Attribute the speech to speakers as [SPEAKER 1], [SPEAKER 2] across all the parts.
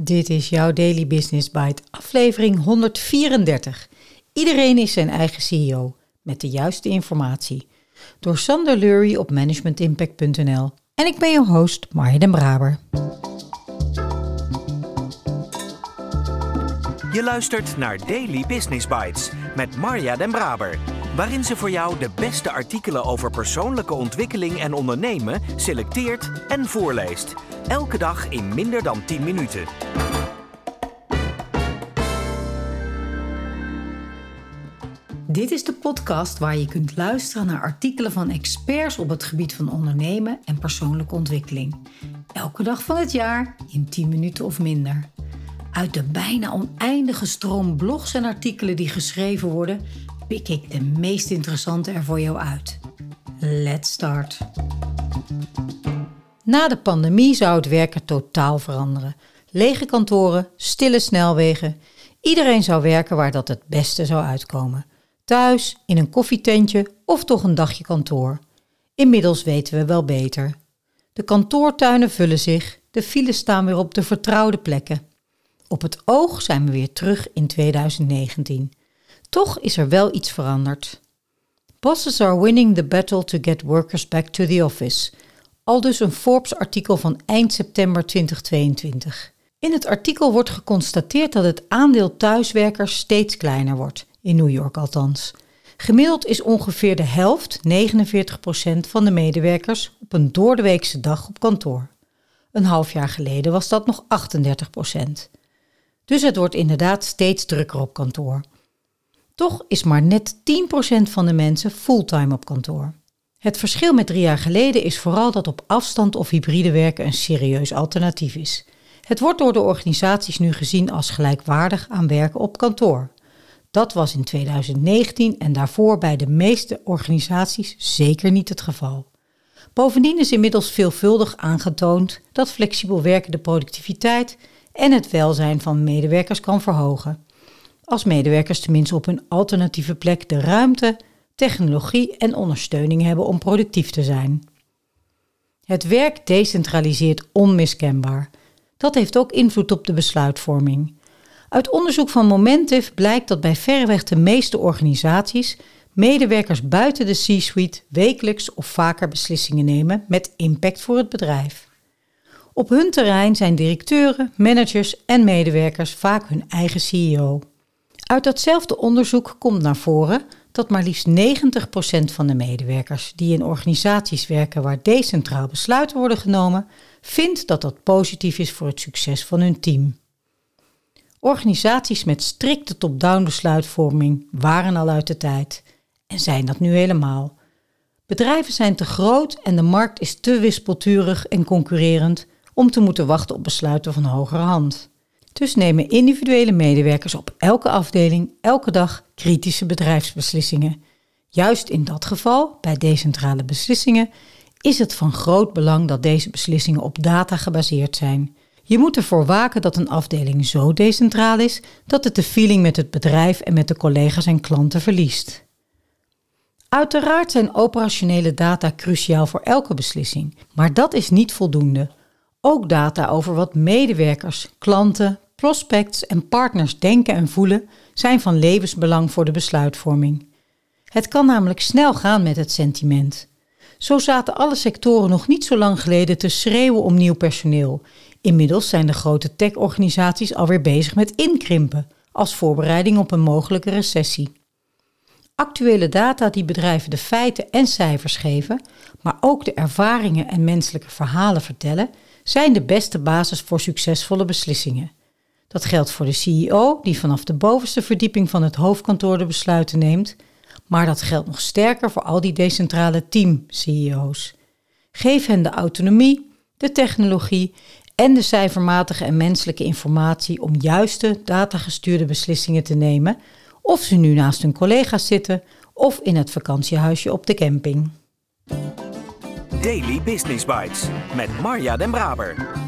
[SPEAKER 1] Dit is jouw Daily Business Bite, aflevering 134. Iedereen is zijn eigen CEO, met de juiste informatie. Door Sander Lurie op managementimpact.nl. En ik ben je host, Marja den Braber.
[SPEAKER 2] Je luistert naar Daily Business Bites met Marja den Braber. Waarin ze voor jou de beste artikelen over persoonlijke ontwikkeling en ondernemen selecteert en voorleest. Elke dag in minder dan 10 minuten.
[SPEAKER 1] Dit is de podcast waar je kunt luisteren naar artikelen van experts op het gebied van ondernemen en persoonlijke ontwikkeling. Elke dag van het jaar in 10 minuten of minder. Uit de bijna oneindige stroom blogs en artikelen die geschreven worden, pik ik de meest interessante er voor jou uit. Let's start. Na de pandemie zou het werken totaal veranderen. Lege kantoren, stille snelwegen. Iedereen zou werken waar dat het beste zou uitkomen. Thuis, in een koffietentje of toch een dagje kantoor. Inmiddels weten we wel beter. De kantoortuinen vullen zich, de files staan weer op de vertrouwde plekken. Op het oog zijn we weer terug in 2019. Toch is er wel iets veranderd. Bosses are winning the battle to get workers back to the office. Al dus een Forbes-artikel van eind september 2022. In het artikel wordt geconstateerd dat het aandeel thuiswerkers steeds kleiner wordt, in New York althans. Gemiddeld is ongeveer de helft, 49% van de medewerkers, op een doordeweekse dag op kantoor. Een half jaar geleden was dat nog 38%. Dus het wordt inderdaad steeds drukker op kantoor. Toch is maar net 10% van de mensen fulltime op kantoor. Het verschil met drie jaar geleden is vooral dat op afstand of hybride werken een serieus alternatief is. Het wordt door de organisaties nu gezien als gelijkwaardig aan werken op kantoor. Dat was in 2019 en daarvoor bij de meeste organisaties zeker niet het geval. Bovendien is inmiddels veelvuldig aangetoond dat flexibel werken de productiviteit en het welzijn van medewerkers kan verhogen. Als medewerkers tenminste op een alternatieve plek de ruimte, technologie en ondersteuning hebben om productief te zijn. Het werk decentraliseert onmiskenbaar. Dat heeft ook invloed op de besluitvorming. Uit onderzoek van Momentive blijkt dat bij verreweg de meeste organisaties medewerkers buiten de C-suite wekelijks of vaker beslissingen nemen met impact voor het bedrijf. Op hun terrein zijn directeuren, managers en medewerkers vaak hun eigen CEO. Uit datzelfde onderzoek komt naar voren dat maar liefst 90% van de medewerkers die in organisaties werken waar decentraal besluiten worden genomen, vindt dat dat positief is voor het succes van hun team. Organisaties met strikte top-down besluitvorming waren al uit de tijd en zijn dat nu helemaal. Bedrijven zijn te groot en de markt is te wispelturig en concurrerend om te moeten wachten op besluiten van hogere hand. Dus nemen individuele medewerkers op elke afdeling elke dag kritische bedrijfsbeslissingen. Juist in dat geval, bij decentrale beslissingen, is het van groot belang dat deze beslissingen op data gebaseerd zijn. Je moet ervoor waken dat een afdeling zo decentraal is dat het de feeling met het bedrijf en met de collega's en klanten verliest. Uiteraard zijn operationele data cruciaal voor elke beslissing, maar dat is niet voldoende. Ook data over wat medewerkers, klanten, prospects en partners denken en voelen zijn van levensbelang voor de besluitvorming. Het kan namelijk snel gaan met het sentiment. Zo zaten alle sectoren nog niet zo lang geleden te schreeuwen om nieuw personeel. Inmiddels zijn de grote tech-organisaties alweer bezig met inkrimpen, als voorbereiding op een mogelijke recessie. Actuele data die bedrijven de feiten en cijfers geven, maar ook de ervaringen en menselijke verhalen vertellen, zijn de beste basis voor succesvolle beslissingen. Dat geldt voor de CEO, die vanaf de bovenste verdieping van het hoofdkantoor de besluiten neemt, maar dat geldt nog sterker voor al die decentrale team-CEO's. Geef hen de autonomie, de technologie en de cijfermatige en menselijke informatie om juiste datagestuurde beslissingen te nemen, of ze nu naast hun collega's zitten of in het vakantiehuisje op de camping.
[SPEAKER 2] Daily Business Bites met Marja Den Braber.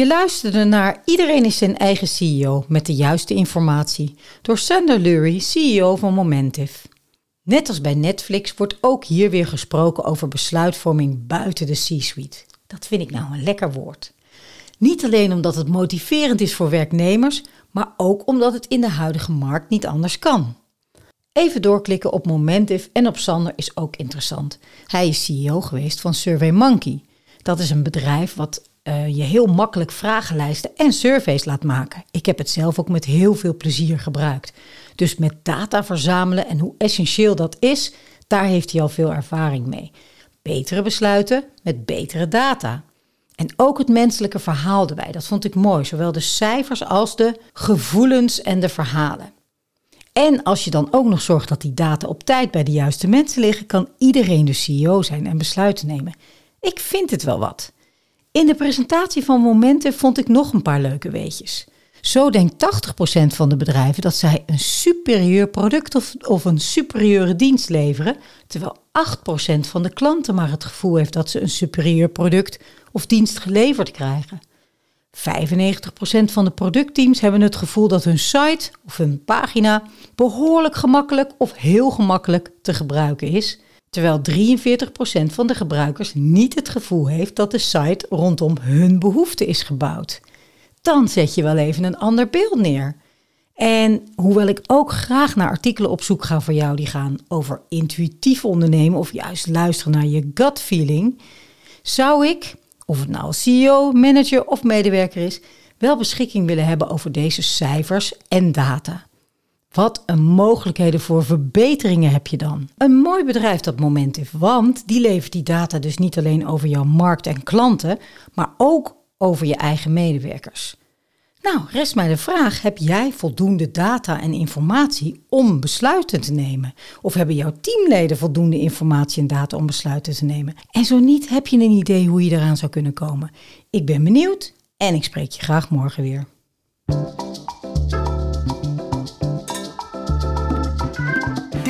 [SPEAKER 1] Je luisterde naar Iedereen is zijn eigen CEO met de juiste informatie door Sander Lurie, CEO van Momentive. Net als bij Netflix wordt ook hier weer gesproken over besluitvorming buiten de C-suite. Dat vind ik nou een lekker woord. Niet alleen omdat het motiverend is voor werknemers, maar ook omdat het in de huidige markt niet anders kan. Even doorklikken op Momentive en op Sander is ook interessant. Hij is CEO geweest van SurveyMonkey. Dat is een bedrijf wat uh, je heel makkelijk vragenlijsten en surveys laat maken. Ik heb het zelf ook met heel veel plezier gebruikt. Dus met data verzamelen en hoe essentieel dat is, daar heeft hij al veel ervaring mee. Betere besluiten met betere data. En ook het menselijke verhaal erbij, dat vond ik mooi. Zowel de cijfers als de gevoelens en de verhalen. En als je dan ook nog zorgt dat die data op tijd bij de juiste mensen liggen, kan iedereen de CEO zijn en besluiten nemen. Ik vind het wel wat. In de presentatie van Momenten vond ik nog een paar leuke weetjes. Zo denkt 80% van de bedrijven dat zij een superieur product of, of een superieure dienst leveren, terwijl 8% van de klanten maar het gevoel heeft dat ze een superieur product of dienst geleverd krijgen. 95% van de productteams hebben het gevoel dat hun site of hun pagina behoorlijk gemakkelijk of heel gemakkelijk te gebruiken is, terwijl 43% van de gebruikers niet het gevoel heeft dat de site rondom hun behoefte is gebouwd. Dan zet je wel even een ander beeld neer. En hoewel ik ook graag naar artikelen op zoek ga voor jou die gaan over intuïtief ondernemen of juist luisteren naar je gut feeling, zou ik, of het nou CEO, manager of medewerker is, wel beschikking willen hebben over deze cijfers en data. Wat een mogelijkheden voor verbeteringen heb je dan. Een mooi bedrijf dat Momentive, want die levert die data dus niet alleen over jouw markt en klanten, maar ook over je eigen medewerkers. Nou, rest mij de vraag: heb jij voldoende data en informatie om besluiten te nemen? Of hebben jouw teamleden voldoende informatie en data om besluiten te nemen? En zo niet, heb je een idee hoe je eraan zou kunnen komen? Ik ben benieuwd en ik spreek je graag morgen weer.